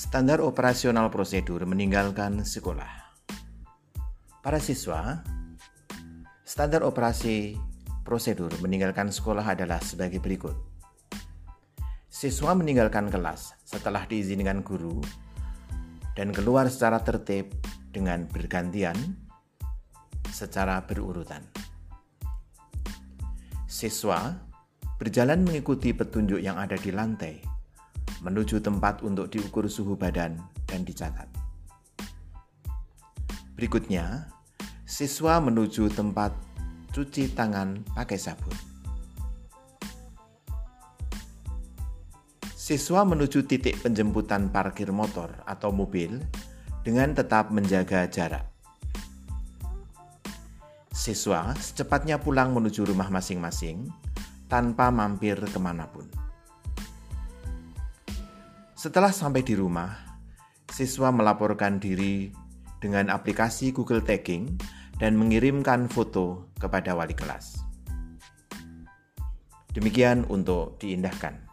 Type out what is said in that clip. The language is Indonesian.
Standar operasional prosedur meninggalkan sekolah. Para siswa, standar operasi prosedur meninggalkan sekolah adalah sebagai berikut. Siswa meninggalkan kelas setelah diizinkan guru dan keluar secara tertib dengan bergantian secara berurutan. Siswa berjalan mengikuti petunjuk yang ada di lantai menuju tempat untuk diukur suhu badan dan dicatat. Berikutnya, siswa menuju tempat cuci tangan pakai sabun. Siswa menuju titik penjemputan parkir motor atau mobil dengan tetap menjaga jarak. Siswa secepatnya pulang menuju rumah masing-masing tanpa mampir ke mana pun. Setelah sampai di rumah, siswa melaporkan diri dengan aplikasi Google Tagging dan mengirimkan foto kepada wali kelas. Demikian untuk diindahkan.